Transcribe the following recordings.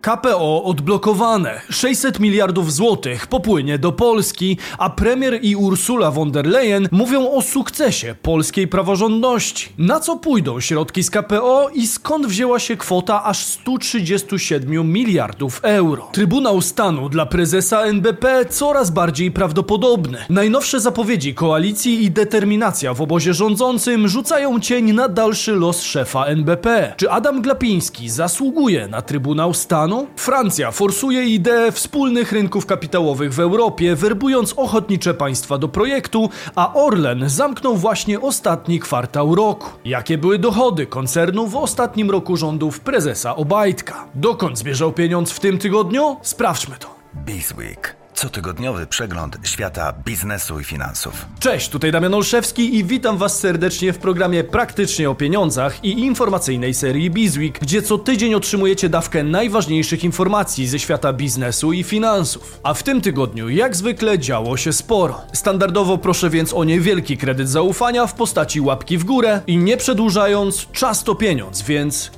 KPO odblokowane. 600 miliardów złotych popłynie do Polski, a premier i Ursula von der Leyen mówią o sukcesie polskiej praworządności. Na co pójdą środki z KPO i skąd wzięła się kwota aż 137 miliardów euro? Trybunał Stanu dla prezesa NBP coraz bardziej prawdopodobny. Najnowsze zapowiedzi koalicji i determinacja w obozie rządzącym rzucają cień na dalszy los szefa NBP. Czy Adam Glapiński zasługuje na Trybunał Stanu? Francja forsuje ideę wspólnych rynków kapitałowych w Europie, werbując ochotnicze państwa do projektu, a Orlen zamknął właśnie ostatni kwartał roku. Jakie były dochody koncernu w ostatnim roku rządów prezesa Obajtka? Dokąd zmierzał pieniądz w tym tygodniu? Sprawdźmy to. Bizweek. Cotygodniowy przegląd świata biznesu i finansów. Cześć, tutaj Damian Olszewski i witam Was serdecznie w programie Praktycznie o Pieniądzach i informacyjnej serii Bizweek, gdzie co tydzień otrzymujecie dawkę najważniejszych informacji ze świata biznesu i finansów. A w tym tygodniu, jak zwykle, działo się sporo. Standardowo proszę więc o niewielki kredyt zaufania w postaci łapki w górę i nie przedłużając, czas to pieniądz, więc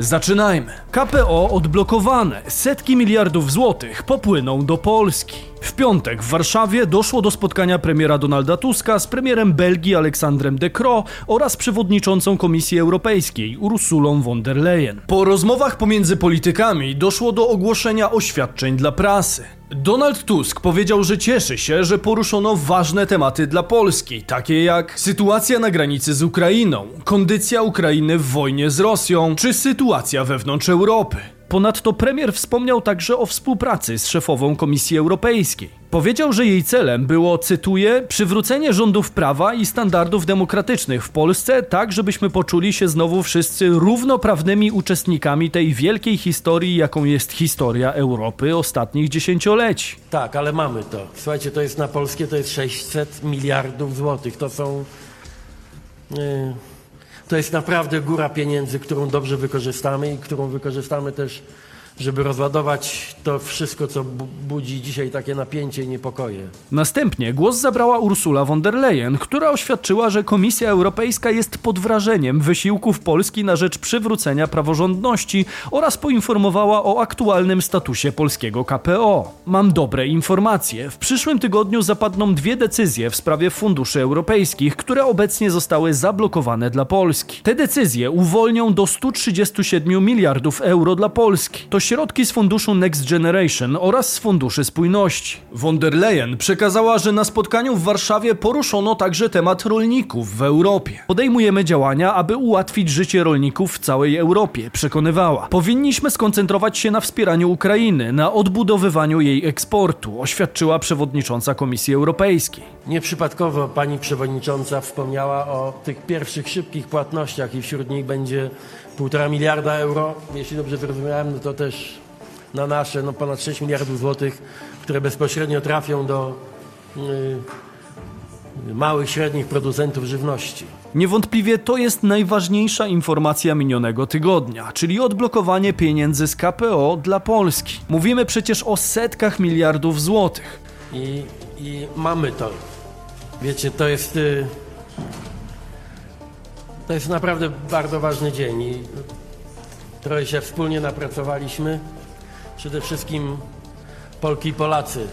Zaczynajmy. KPO odblokowane. Setki miliardów złotych popłyną do Polski. W piątek w Warszawie doszło do spotkania premiera Donalda Tuska z premierem Belgii Aleksandrem De Croo oraz przewodniczącą Komisji Europejskiej Ursulą von der Leyen. Po rozmowach pomiędzy politykami doszło do ogłoszenia oświadczeń dla prasy. Donald Tusk powiedział, że cieszy się, że poruszono ważne tematy dla Polski, takie jak sytuacja na granicy z Ukrainą, kondycja Ukrainy w wojnie z Rosją, czy sytuacja wewnątrz Europy. Ponadto premier wspomniał także o współpracy z szefową Komisji Europejskiej. Powiedział, że jej celem było, cytuję, przywrócenie rządów prawa i standardów demokratycznych w Polsce, tak żebyśmy poczuli się znowu wszyscy równoprawnymi uczestnikami tej wielkiej historii, jaką jest historia Europy ostatnich dziesięcioleci. Tak, ale mamy to. Słuchajcie, to jest na polskie, to jest 600 miliardów złotych. To są. Yy, to jest naprawdę góra pieniędzy, którą dobrze wykorzystamy i którą wykorzystamy też żeby rozładować to wszystko, co budzi dzisiaj takie napięcie i niepokoje. Następnie głos zabrała Ursula von der Leyen, która oświadczyła, że Komisja Europejska jest pod wrażeniem wysiłków Polski na rzecz przywrócenia praworządności oraz poinformowała o aktualnym statusie polskiego KPO. Mam dobre informacje. W przyszłym tygodniu zapadną dwie decyzje w sprawie funduszy europejskich, które obecnie zostały zablokowane dla Polski. Te decyzje uwolnią do 137 miliardów euro dla Polski. To środki z funduszu Next Generation oraz z funduszy spójności. Von der Leyen przekazała, że na spotkaniu w Warszawie poruszono także temat rolników w Europie. Podejmujemy działania, aby ułatwić życie rolników w całej Europie, przekonywała. Powinniśmy skoncentrować się na wspieraniu Ukrainy, na odbudowywaniu jej eksportu, oświadczyła przewodnicząca Komisji Europejskiej. Nieprzypadkowo pani przewodnicząca wspomniała o tych pierwszych szybkich płatnościach i wśród nich będzie półtora miliarda euro. Jeśli dobrze zrozumiałem, no to też na nasze no ponad 6 miliardów złotych, które bezpośrednio trafią do yy, małych, średnich producentów żywności. Niewątpliwie to jest najważniejsza informacja minionego tygodnia, czyli odblokowanie pieniędzy z KPO dla Polski. Mówimy przecież o setkach miliardów złotych. I, i mamy to. Wiecie, to jest. Yy, to jest naprawdę bardzo ważny dzień i trochę się wspólnie napracowaliśmy. Przede wszystkim Polki i Polacy.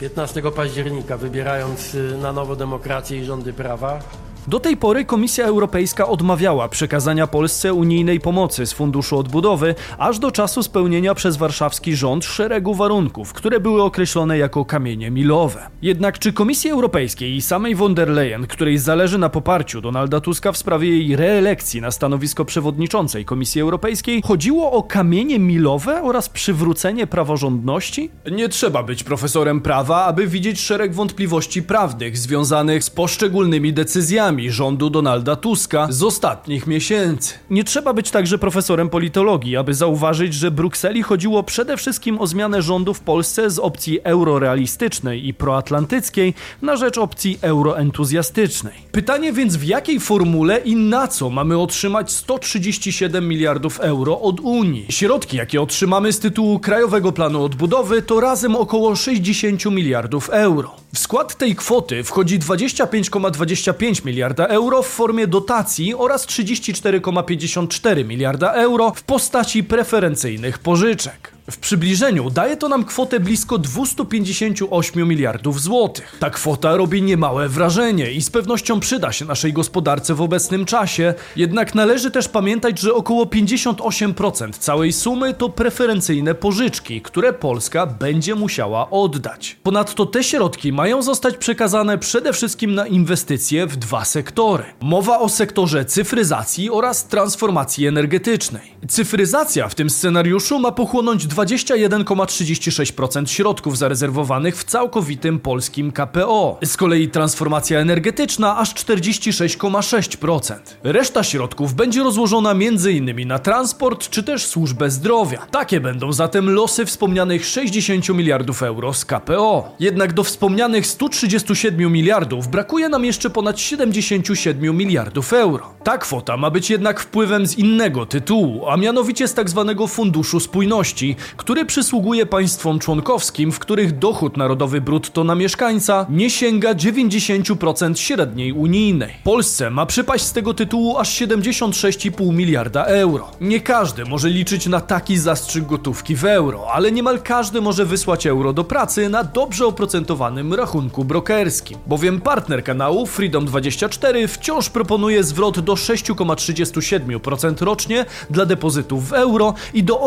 15 października wybierając y, na nowo demokrację i rządy prawa, do tej pory Komisja Europejska odmawiała przekazania Polsce unijnej pomocy z Funduszu Odbudowy, aż do czasu spełnienia przez warszawski rząd szeregu warunków, które były określone jako kamienie milowe. Jednak czy Komisji Europejskiej i samej von der Leyen, której zależy na poparciu Donalda Tuska w sprawie jej reelekcji na stanowisko przewodniczącej Komisji Europejskiej, chodziło o kamienie milowe oraz przywrócenie praworządności? Nie trzeba być profesorem prawa, aby widzieć szereg wątpliwości prawnych związanych z poszczególnymi decyzjami rządu Donalda Tuska z ostatnich miesięcy. Nie trzeba być także profesorem politologii, aby zauważyć, że Brukseli chodziło przede wszystkim o zmianę rządu w Polsce z opcji eurorealistycznej i proatlantyckiej na rzecz opcji euroentuzjastycznej. Pytanie więc w jakiej formule i na co mamy otrzymać 137 miliardów euro od Unii? Środki, jakie otrzymamy z tytułu Krajowego Planu Odbudowy to razem około 60 miliardów euro. W skład tej kwoty wchodzi 25,25 miliardów miliarda euro w formie dotacji oraz 34,54 miliarda euro w postaci preferencyjnych pożyczek. W przybliżeniu daje to nam kwotę blisko 258 miliardów złotych. Ta kwota robi niemałe wrażenie i z pewnością przyda się naszej gospodarce w obecnym czasie, jednak należy też pamiętać, że około 58% całej sumy to preferencyjne pożyczki, które Polska będzie musiała oddać. Ponadto te środki mają zostać przekazane przede wszystkim na inwestycje w dwa sektory. Mowa o sektorze cyfryzacji oraz transformacji energetycznej. Cyfryzacja w tym scenariuszu ma pochłonąć 21,36% środków zarezerwowanych w całkowitym polskim KPO. Z kolei transformacja energetyczna aż 46,6%. Reszta środków będzie rozłożona m.in. na transport czy też służbę zdrowia. Takie będą zatem losy wspomnianych 60 miliardów euro z KPO. Jednak do wspomnianych 137 miliardów brakuje nam jeszcze ponad 77 miliardów euro. Ta kwota ma być jednak wpływem z innego tytułu, a mianowicie z tzw. Tak Funduszu Spójności, który przysługuje państwom członkowskim, w których dochód narodowy brutto na mieszkańca nie sięga 90% średniej unijnej. Polsce ma przypaść z tego tytułu aż 76,5 miliarda euro. Nie każdy może liczyć na taki zastrzyk gotówki w euro, ale niemal każdy może wysłać euro do pracy na dobrze oprocentowanym rachunku brokerskim. Bowiem partner kanału Freedom24 wciąż proponuje zwrot do 6,37% rocznie dla depozytów w euro i do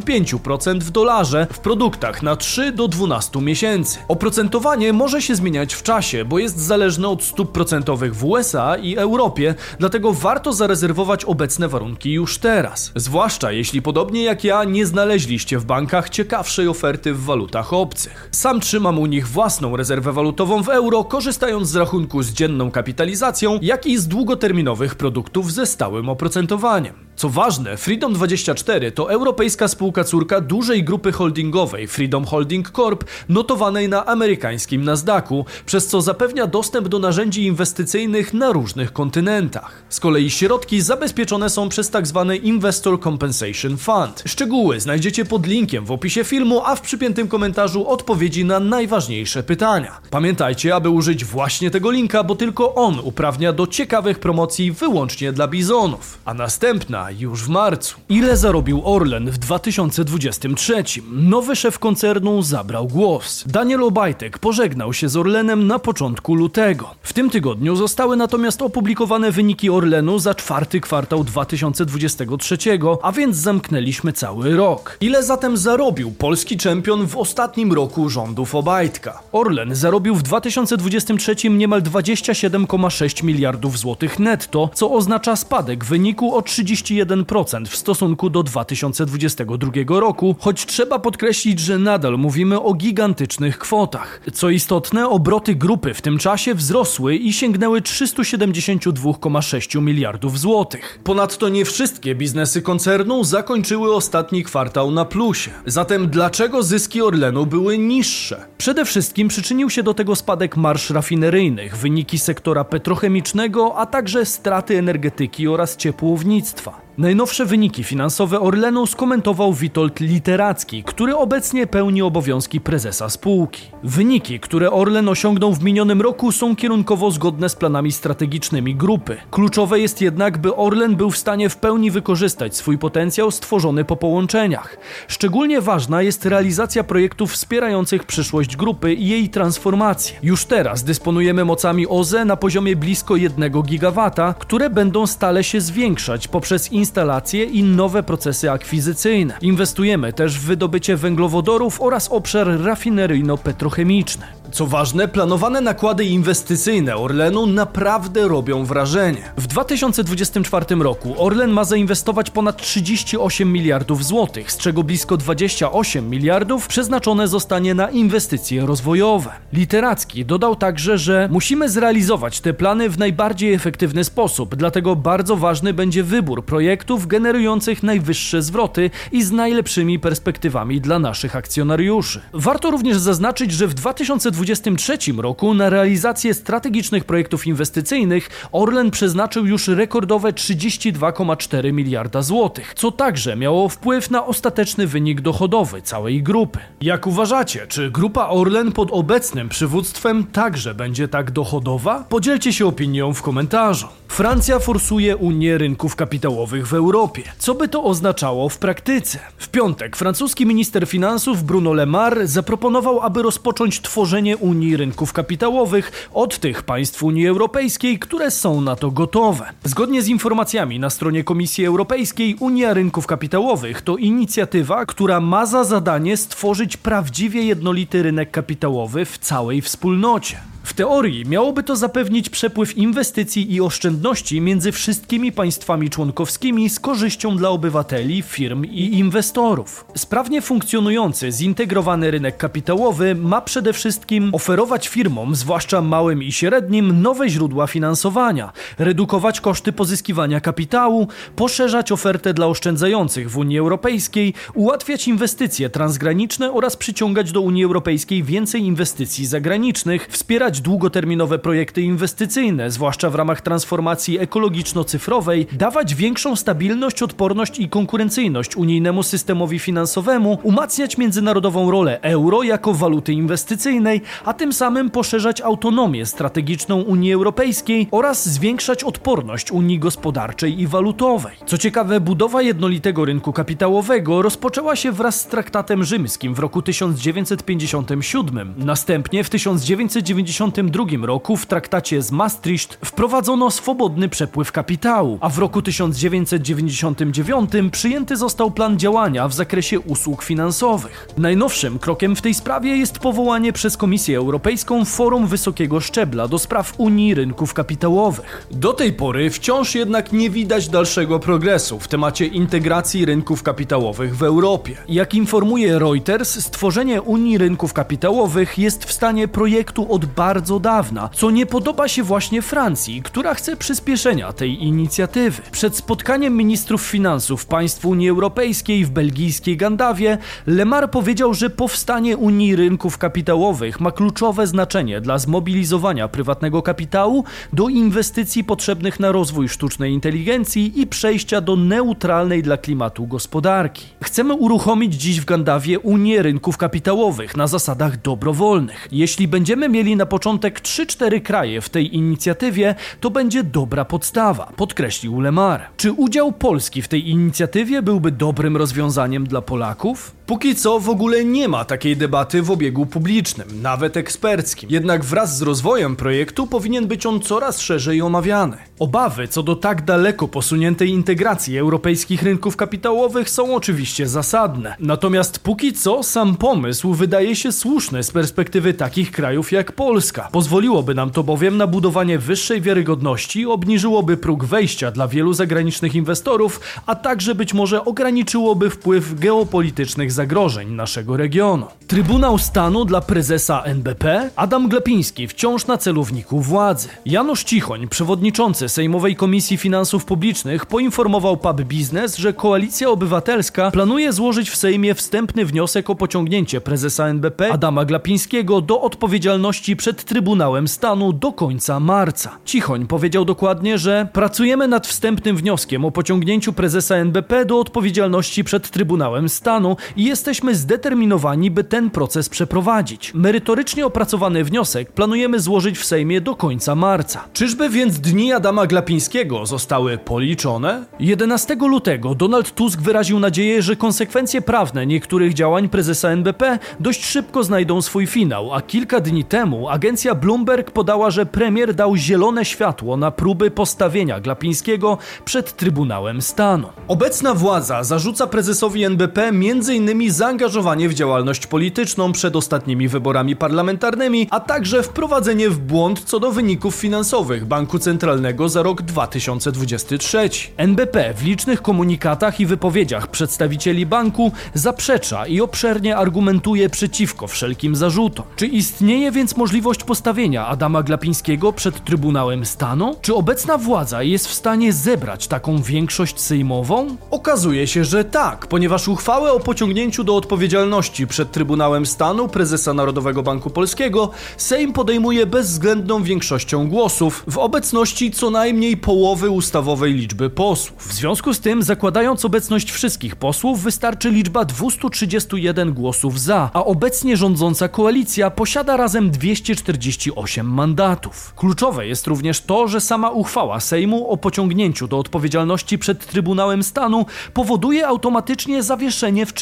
8,75% w dolarze w produktach na 3 do 12 miesięcy. Oprocentowanie może się zmieniać w czasie, bo jest zależne od stóp procentowych w USA i Europie, dlatego warto zarezerwować obecne warunki już teraz. Zwłaszcza jeśli podobnie jak ja nie znaleźliście w bankach ciekawszej oferty w walutach obcych. Sam trzymam u nich własną rezerwę walutową w euro, korzystając z rachunku z dzienną kapitalizacją, jak i z długoterminowych produktów ze stałym oprocentowaniem. Co ważne, Freedom24 to europejska spółka córka dużej grupy holdingowej Freedom Holding Corp, notowanej na amerykańskim Nasdaqu, przez co zapewnia dostęp do narzędzi inwestycyjnych na różnych kontynentach. Z kolei środki zabezpieczone są przez tzw. Tak Investor Compensation Fund. Szczegóły znajdziecie pod linkiem w opisie filmu, a w przypiętym komentarzu odpowiedzi na najważniejsze pytania. Pamiętajcie, aby użyć właśnie tego linka, bo tylko on uprawnia do ciekawych promocji wyłącznie dla bizonów. A następna już w marcu. Ile zarobił Orlen w 2023? Nowy szef koncernu zabrał głos. Daniel Obajtek pożegnał się z Orlenem na początku lutego. W tym tygodniu zostały natomiast opublikowane wyniki Orlenu za czwarty kwartał 2023, a więc zamknęliśmy cały rok. Ile zatem zarobił polski czempion w ostatnim roku rządów Obajtka? Orlen zarobił w 2023 niemal 27,6 miliardów złotych netto, co oznacza spadek wyniku o 30 31% w stosunku do 2022 roku, choć trzeba podkreślić, że nadal mówimy o gigantycznych kwotach. Co istotne, obroty grupy w tym czasie wzrosły i sięgnęły 372,6 miliardów złotych. Ponadto nie wszystkie biznesy koncernu zakończyły ostatni kwartał na plusie. Zatem dlaczego zyski Orlenu były niższe? Przede wszystkim przyczynił się do tego spadek marsz rafineryjnych, wyniki sektora petrochemicznego, a także straty energetyki oraz ciepłownictwa. Najnowsze wyniki finansowe Orlenu skomentował Witold Literacki, który obecnie pełni obowiązki prezesa spółki. Wyniki, które Orlen osiągnął w minionym roku są kierunkowo zgodne z planami strategicznymi grupy. Kluczowe jest jednak, by Orlen był w stanie w pełni wykorzystać swój potencjał stworzony po połączeniach. Szczególnie ważna jest realizacja projektów wspierających przyszłość grupy i jej transformację. Już teraz dysponujemy mocami OZE na poziomie blisko 1 gigawata, które będą stale się zwiększać poprzez instalacje i nowe procesy akwizycyjne. Inwestujemy też w wydobycie węglowodorów oraz obszar rafineryjno-petrochemiczny. Co ważne, planowane nakłady inwestycyjne Orlenu naprawdę robią wrażenie. W 2024 roku Orlen ma zainwestować ponad 38 miliardów złotych, z czego blisko 28 miliardów przeznaczone zostanie na inwestycje rozwojowe. Literacki dodał także, że musimy zrealizować te plany w najbardziej efektywny sposób, dlatego bardzo ważny będzie wybór projektów generujących najwyższe zwroty i z najlepszymi perspektywami dla naszych akcjonariuszy. Warto również zaznaczyć, że w 2024 2023 roku na realizację strategicznych projektów inwestycyjnych Orlen przeznaczył już rekordowe 32,4 miliarda złotych, co także miało wpływ na ostateczny wynik dochodowy całej grupy. Jak uważacie, czy grupa Orlen pod obecnym przywództwem także będzie tak dochodowa? Podzielcie się opinią w komentarzu. Francja forsuje Unię rynków kapitałowych w Europie. Co by to oznaczało w praktyce? W piątek francuski minister finansów Bruno Le Maire zaproponował, aby rozpocząć tworzenie Unii rynków kapitałowych od tych państw Unii Europejskiej, które są na to gotowe. Zgodnie z informacjami na stronie Komisji Europejskiej, Unia Rynków Kapitałowych to inicjatywa, która ma za zadanie stworzyć prawdziwie jednolity rynek kapitałowy w całej wspólnocie. W teorii miałoby to zapewnić przepływ inwestycji i oszczędności między wszystkimi państwami członkowskimi z korzyścią dla obywateli, firm i inwestorów. Sprawnie funkcjonujący, zintegrowany rynek kapitałowy ma przede wszystkim oferować firmom, zwłaszcza małym i średnim, nowe źródła finansowania, redukować koszty pozyskiwania kapitału, poszerzać ofertę dla oszczędzających w Unii Europejskiej, ułatwiać inwestycje transgraniczne oraz przyciągać do Unii Europejskiej więcej inwestycji zagranicznych, wspierać wspierać długoterminowe projekty inwestycyjne, zwłaszcza w ramach transformacji ekologiczno-cyfrowej, dawać większą stabilność, odporność i konkurencyjność unijnemu systemowi finansowemu, umacniać międzynarodową rolę euro jako waluty inwestycyjnej, a tym samym poszerzać autonomię strategiczną Unii Europejskiej oraz zwiększać odporność Unii gospodarczej i walutowej. Co ciekawe, budowa jednolitego rynku kapitałowego rozpoczęła się wraz z traktatem rzymskim w roku 1957. Następnie w 1990 1992 roku w traktacie z Maastricht wprowadzono swobodny przepływ kapitału, a w roku 1999 przyjęty został plan działania w zakresie usług finansowych. Najnowszym krokiem w tej sprawie jest powołanie przez Komisję Europejską Forum Wysokiego Szczebla do spraw Unii Rynków Kapitałowych. Do tej pory wciąż jednak nie widać dalszego progresu w temacie integracji rynków kapitałowych w Europie. Jak informuje Reuters, stworzenie Unii Rynków Kapitałowych jest w stanie projektu od bardzo bardzo dawna, co nie podoba się właśnie Francji, która chce przyspieszenia tej inicjatywy. Przed spotkaniem ministrów finansów państw Unii Europejskiej w belgijskiej Gandawie, Lemar powiedział, że powstanie Unii Rynków Kapitałowych ma kluczowe znaczenie dla zmobilizowania prywatnego kapitału do inwestycji potrzebnych na rozwój sztucznej inteligencji i przejścia do neutralnej dla klimatu gospodarki. Chcemy uruchomić dziś w Gandawie Unię Rynków Kapitałowych na zasadach dobrowolnych. Jeśli będziemy mieli na początek 3-4 kraje w tej inicjatywie, to będzie dobra podstawa, podkreślił Lemar. Czy udział Polski w tej inicjatywie byłby dobrym rozwiązaniem dla Polaków? Póki co w ogóle nie ma takiej debaty w obiegu publicznym, nawet eksperckim. Jednak wraz z rozwojem projektu powinien być on coraz szerzej omawiany. Obawy co do tak daleko posuniętej integracji europejskich rynków kapitałowych są oczywiście zasadne. Natomiast póki co sam pomysł wydaje się słuszny z perspektywy takich krajów jak Polska. Pozwoliłoby nam to bowiem na budowanie wyższej wiarygodności, obniżyłoby próg wejścia dla wielu zagranicznych inwestorów, a także być może ograniczyłoby wpływ geopolitycznych zagrożeń naszego regionu. Trybunał Stanu dla prezesa NBP Adam Glepiński wciąż na celowniku władzy. Janusz Cichoń, przewodniczący Sejmowej Komisji Finansów Publicznych, poinformował Pub Biznes, że Koalicja Obywatelska planuje złożyć w Sejmie wstępny wniosek o pociągnięcie prezesa NBP Adama Glapińskiego do odpowiedzialności przed Trybunałem Stanu do końca marca. Cichoń powiedział dokładnie, że pracujemy nad wstępnym wnioskiem o pociągnięciu prezesa NBP do odpowiedzialności przed Trybunałem Stanu jesteśmy zdeterminowani, by ten proces przeprowadzić. Merytorycznie opracowany wniosek planujemy złożyć w Sejmie do końca marca. Czyżby więc dni Adama Glapińskiego zostały policzone? 11 lutego Donald Tusk wyraził nadzieję, że konsekwencje prawne niektórych działań prezesa NBP dość szybko znajdą swój finał, a kilka dni temu agencja Bloomberg podała, że premier dał zielone światło na próby postawienia Glapińskiego przed Trybunałem Stanu. Obecna władza zarzuca prezesowi NBP m.in zaangażowanie w działalność polityczną przed ostatnimi wyborami parlamentarnymi, a także wprowadzenie w błąd co do wyników finansowych Banku Centralnego za rok 2023. NBP w licznych komunikatach i wypowiedziach przedstawicieli banku zaprzecza i obszernie argumentuje przeciwko wszelkim zarzutom. Czy istnieje więc możliwość postawienia Adama Glapińskiego przed Trybunałem Stanu? Czy obecna władza jest w stanie zebrać taką większość sejmową? Okazuje się, że tak, ponieważ uchwałę o pociągnięciu pociągnięciu do odpowiedzialności przed Trybunałem Stanu prezesa Narodowego Banku Polskiego Sejm podejmuje bezwzględną większością głosów w obecności co najmniej połowy ustawowej liczby posłów. W związku z tym, zakładając obecność wszystkich posłów, wystarczy liczba 231 głosów za, a obecnie rządząca koalicja posiada razem 248 mandatów. Kluczowe jest również to, że sama uchwała Sejmu o pociągnięciu do odpowiedzialności przed Trybunałem Stanu powoduje automatycznie zawieszenie w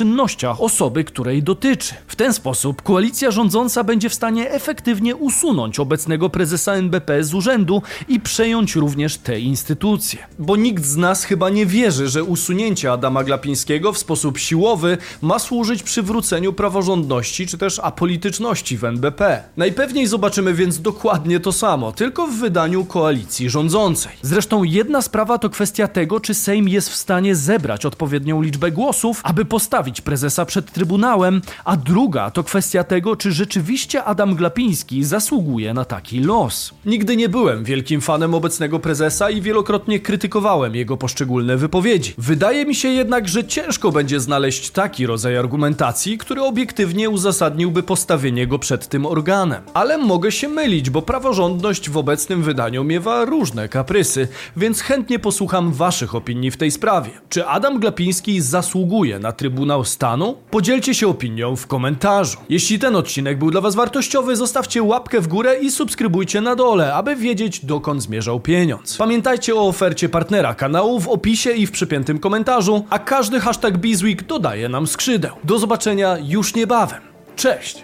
osoby, której dotyczy. W ten sposób koalicja rządząca będzie w stanie efektywnie usunąć obecnego prezesa NBP z urzędu i przejąć również te instytucje. Bo nikt z nas chyba nie wierzy, że usunięcie Adama Glapińskiego w sposób siłowy ma służyć przywróceniu praworządności czy też apolityczności w NBP. Najpewniej zobaczymy więc dokładnie to samo, tylko w wydaniu koalicji rządzącej. Zresztą jedna sprawa to kwestia tego, czy Sejm jest w stanie zebrać odpowiednią liczbę głosów, aby postawić prezesa przed Trybunałem, a druga to kwestia tego, czy rzeczywiście Adam Glapiński zasługuje na taki los. Nigdy nie byłem wielkim fanem obecnego prezesa i wielokrotnie krytykowałem jego poszczególne wypowiedzi. Wydaje mi się jednak, że ciężko będzie znaleźć taki rodzaj argumentacji, który obiektywnie uzasadniłby postawienie go przed tym organem. Ale mogę się mylić, bo praworządność w obecnym wydaniu miewa różne kaprysy, więc chętnie posłucham waszych opinii w tej sprawie. Czy Adam Glapiński zasługuje na Trybunał Podzielcie się opinią w komentarzu. Jeśli ten odcinek był dla was wartościowy, zostawcie łapkę w górę i subskrybujcie na dole, aby wiedzieć dokąd zmierzał pieniądz. Pamiętajcie o ofercie partnera kanału w opisie i w przypiętym komentarzu, a każdy hashtag Bizweek dodaje nam skrzydeł. Do zobaczenia już niebawem. Cześć!